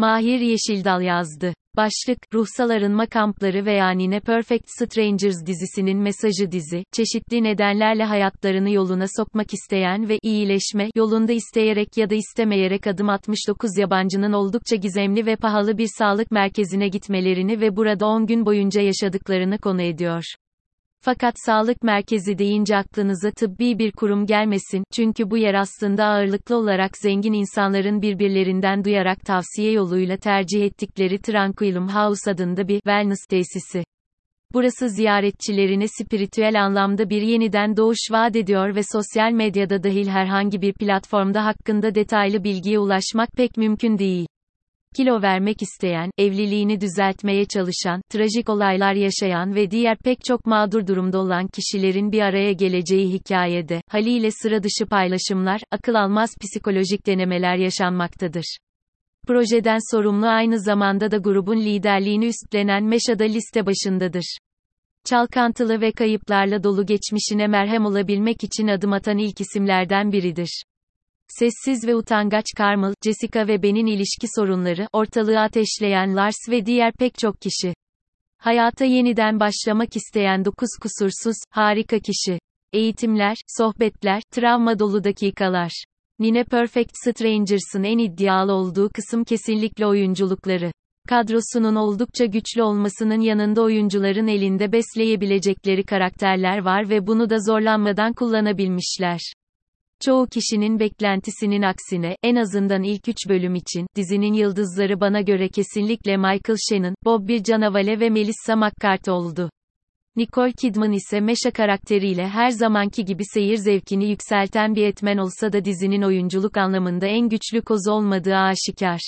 Mahir Yeşildal yazdı. Başlık, ruhsal arınma kampları veya Nine Perfect Strangers dizisinin mesajı dizi, çeşitli nedenlerle hayatlarını yoluna sokmak isteyen ve iyileşme yolunda isteyerek ya da istemeyerek adım 69 yabancının oldukça gizemli ve pahalı bir sağlık merkezine gitmelerini ve burada 10 gün boyunca yaşadıklarını konu ediyor. Fakat sağlık merkezi deyince aklınıza tıbbi bir kurum gelmesin, çünkü bu yer aslında ağırlıklı olarak zengin insanların birbirlerinden duyarak tavsiye yoluyla tercih ettikleri Tranquilum House adında bir wellness tesisi. Burası ziyaretçilerine spiritüel anlamda bir yeniden doğuş vaat ediyor ve sosyal medyada dahil herhangi bir platformda hakkında detaylı bilgiye ulaşmak pek mümkün değil kilo vermek isteyen, evliliğini düzeltmeye çalışan, trajik olaylar yaşayan ve diğer pek çok mağdur durumda olan kişilerin bir araya geleceği hikayede, haliyle sıra dışı paylaşımlar, akıl almaz psikolojik denemeler yaşanmaktadır. Projeden sorumlu aynı zamanda da grubun liderliğini üstlenen Meşa'da liste başındadır. Çalkantılı ve kayıplarla dolu geçmişine merhem olabilmek için adım atan ilk isimlerden biridir. Sessiz ve utangaç Carmel, Jessica ve Ben'in ilişki sorunları, ortalığı ateşleyen Lars ve diğer pek çok kişi. Hayata yeniden başlamak isteyen dokuz kusursuz, harika kişi. Eğitimler, sohbetler, travma dolu dakikalar. Nine Perfect Strangers'ın en iddialı olduğu kısım kesinlikle oyunculukları. Kadrosunun oldukça güçlü olmasının yanında oyuncuların elinde besleyebilecekleri karakterler var ve bunu da zorlanmadan kullanabilmişler. Çoğu kişinin beklentisinin aksine, en azından ilk üç bölüm için, dizinin yıldızları bana göre kesinlikle Michael Shannon, Bobby Cannavale ve Melissa McCarthy oldu. Nicole Kidman ise Meşa karakteriyle her zamanki gibi seyir zevkini yükselten bir etmen olsa da dizinin oyunculuk anlamında en güçlü koz olmadığı aşikar.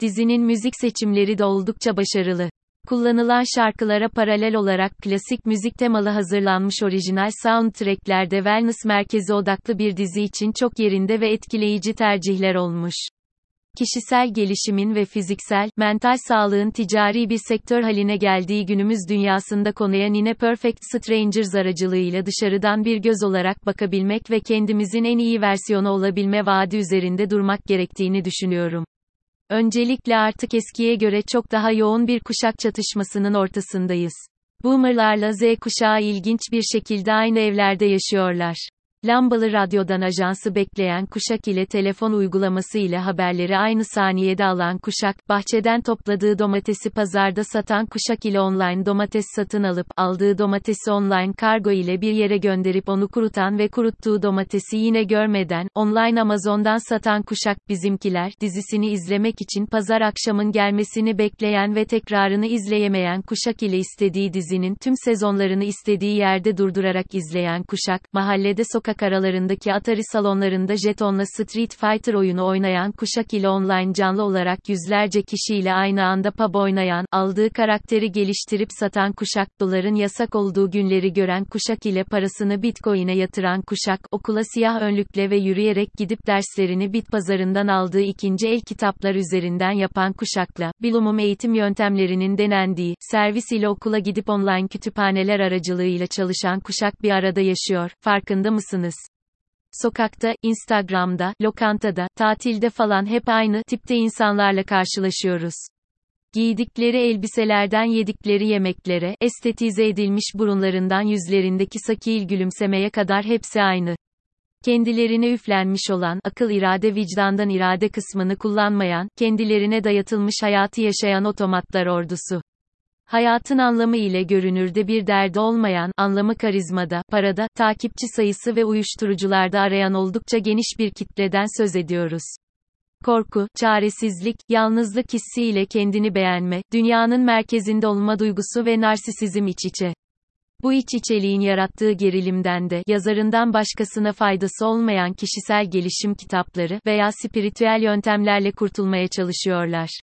Dizinin müzik seçimleri de oldukça başarılı. Kullanılan şarkılara paralel olarak klasik müzik temalı hazırlanmış orijinal soundtracklerde wellness merkezi odaklı bir dizi için çok yerinde ve etkileyici tercihler olmuş. Kişisel gelişimin ve fiziksel, mental sağlığın ticari bir sektör haline geldiği günümüz dünyasında konuya Nine Perfect Strangers aracılığıyla dışarıdan bir göz olarak bakabilmek ve kendimizin en iyi versiyonu olabilme vaadi üzerinde durmak gerektiğini düşünüyorum. Öncelikle artık eskiye göre çok daha yoğun bir kuşak çatışmasının ortasındayız. Boomerlarla Z kuşağı ilginç bir şekilde aynı evlerde yaşıyorlar. Lambalı radyodan ajansı bekleyen kuşak ile telefon uygulaması ile haberleri aynı saniyede alan kuşak, bahçeden topladığı domatesi pazarda satan kuşak ile online domates satın alıp, aldığı domatesi online kargo ile bir yere gönderip onu kurutan ve kuruttuğu domatesi yine görmeden, online Amazon'dan satan kuşak, bizimkiler, dizisini izlemek için pazar akşamın gelmesini bekleyen ve tekrarını izleyemeyen kuşak ile istediği dizinin tüm sezonlarını istediği yerde durdurarak izleyen kuşak, mahallede sokak sokak aralarındaki Atari salonlarında jetonla Street Fighter oyunu oynayan kuşak ile online canlı olarak yüzlerce kişiyle aynı anda pub oynayan, aldığı karakteri geliştirip satan kuşak, doların yasak olduğu günleri gören kuşak ile parasını bitcoin'e yatıran kuşak, okula siyah önlükle ve yürüyerek gidip derslerini bit pazarından aldığı ikinci el kitaplar üzerinden yapan kuşakla, bilumum eğitim yöntemlerinin denendiği, servis ile okula gidip online kütüphaneler aracılığıyla çalışan kuşak bir arada yaşıyor, farkında mısınız? Mısınız? Sokakta, Instagram'da, lokantada, tatilde falan hep aynı tipte insanlarla karşılaşıyoruz. Giydikleri elbiselerden yedikleri yemeklere, estetize edilmiş burunlarından yüzlerindeki sakil gülümsemeye kadar hepsi aynı. Kendilerine üflenmiş olan, akıl irade vicdandan irade kısmını kullanmayan, kendilerine dayatılmış hayatı yaşayan otomatlar ordusu. Hayatın anlamı ile görünürde bir derdi olmayan, anlamı karizmada, parada, takipçi sayısı ve uyuşturucularda arayan oldukça geniş bir kitleden söz ediyoruz. Korku, çaresizlik, yalnızlık hissi ile kendini beğenme, dünyanın merkezinde olma duygusu ve narsisizm iç içe. Bu iç içeliğin yarattığı gerilimden de, yazarından başkasına faydası olmayan kişisel gelişim kitapları veya spiritüel yöntemlerle kurtulmaya çalışıyorlar.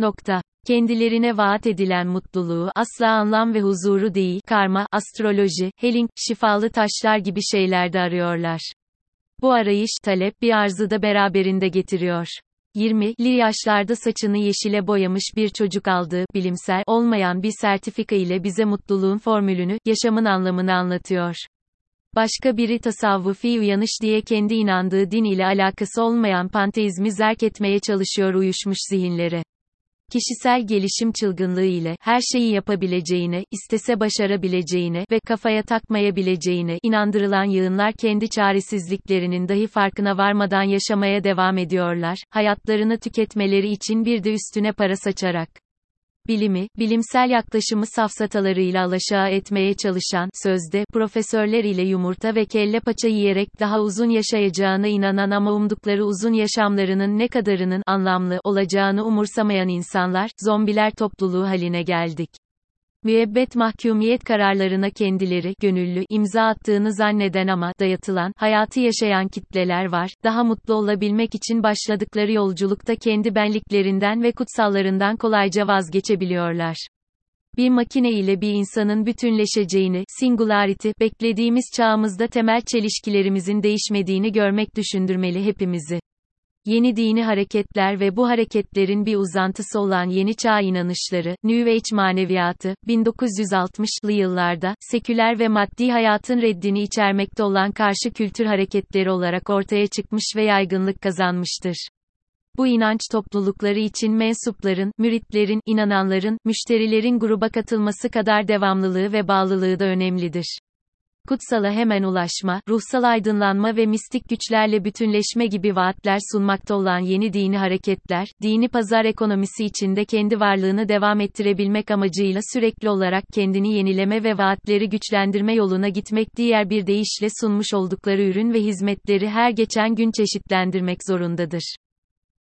Nokta. Kendilerine vaat edilen mutluluğu, asla anlam ve huzuru değil, karma, astroloji, healing, şifalı taşlar gibi şeylerde arıyorlar. Bu arayış, talep bir arzı da beraberinde getiriyor. 20'li yaşlarda saçını yeşile boyamış bir çocuk aldığı, bilimsel, olmayan bir sertifika ile bize mutluluğun formülünü, yaşamın anlamını anlatıyor. Başka biri tasavvufi uyanış diye kendi inandığı din ile alakası olmayan panteizmi zerk etmeye çalışıyor uyuşmuş zihinlere. Kişisel gelişim çılgınlığı ile her şeyi yapabileceğine, istese başarabileceğine ve kafaya takmayabileceğine inandırılan yığınlar kendi çaresizliklerinin dahi farkına varmadan yaşamaya devam ediyorlar, hayatlarını tüketmeleri için bir de üstüne para saçarak bilimi, bilimsel yaklaşımı safsatalarıyla alaşağı etmeye çalışan, sözde, profesörler ile yumurta ve kelle paça yiyerek daha uzun yaşayacağına inanan ama umdukları uzun yaşamlarının ne kadarının anlamlı olacağını umursamayan insanlar, zombiler topluluğu haline geldik müebbet mahkumiyet kararlarına kendileri gönüllü imza attığını zanneden ama dayatılan hayatı yaşayan kitleler var. Daha mutlu olabilmek için başladıkları yolculukta kendi benliklerinden ve kutsallarından kolayca vazgeçebiliyorlar. Bir makine ile bir insanın bütünleşeceğini, singularity, beklediğimiz çağımızda temel çelişkilerimizin değişmediğini görmek düşündürmeli hepimizi. Yeni dini hareketler ve bu hareketlerin bir uzantısı olan yeni çağ inanışları, New Age maneviyatı, 1960'lı yıllarda, seküler ve maddi hayatın reddini içermekte olan karşı kültür hareketleri olarak ortaya çıkmış ve yaygınlık kazanmıştır. Bu inanç toplulukları için mensupların, müritlerin, inananların, müşterilerin gruba katılması kadar devamlılığı ve bağlılığı da önemlidir kutsala hemen ulaşma, ruhsal aydınlanma ve mistik güçlerle bütünleşme gibi vaatler sunmakta olan yeni dini hareketler, dini pazar ekonomisi içinde kendi varlığını devam ettirebilmek amacıyla sürekli olarak kendini yenileme ve vaatleri güçlendirme yoluna gitmek diğer bir deyişle sunmuş oldukları ürün ve hizmetleri her geçen gün çeşitlendirmek zorundadır.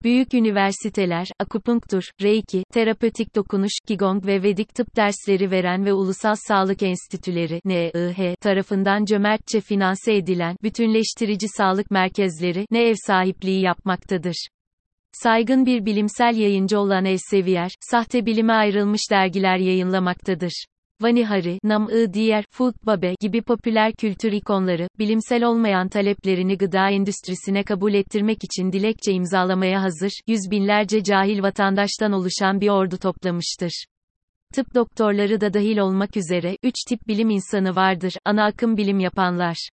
Büyük üniversiteler, akupunktur, reiki, terapötik dokunuş, qigong ve vedik tıp dersleri veren ve ulusal sağlık enstitüleri NIH tarafından cömertçe finanse edilen bütünleştirici sağlık merkezleri ne ev sahipliği yapmaktadır. Saygın bir bilimsel yayıncı olan Elsevier, sahte bilime ayrılmış dergiler yayınlamaktadır. Vanihari, Nam-ı diğer, Food Babe gibi popüler kültür ikonları, bilimsel olmayan taleplerini gıda endüstrisine kabul ettirmek için dilekçe imzalamaya hazır, yüz binlerce cahil vatandaştan oluşan bir ordu toplamıştır. Tıp doktorları da dahil olmak üzere, üç tip bilim insanı vardır, ana akım bilim yapanlar.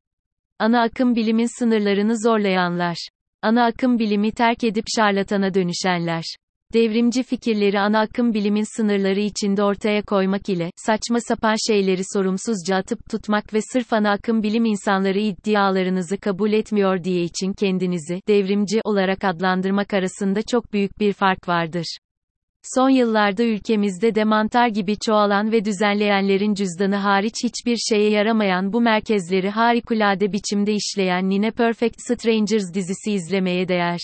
Ana akım bilimin sınırlarını zorlayanlar. Ana akım bilimi terk edip şarlatana dönüşenler devrimci fikirleri ana akım bilimin sınırları içinde ortaya koymak ile, saçma sapan şeyleri sorumsuzca atıp tutmak ve sırf ana akım bilim insanları iddialarınızı kabul etmiyor diye için kendinizi, devrimci olarak adlandırmak arasında çok büyük bir fark vardır. Son yıllarda ülkemizde de mantar gibi çoğalan ve düzenleyenlerin cüzdanı hariç hiçbir şeye yaramayan bu merkezleri harikulade biçimde işleyen Nine Perfect Strangers dizisi izlemeye değer.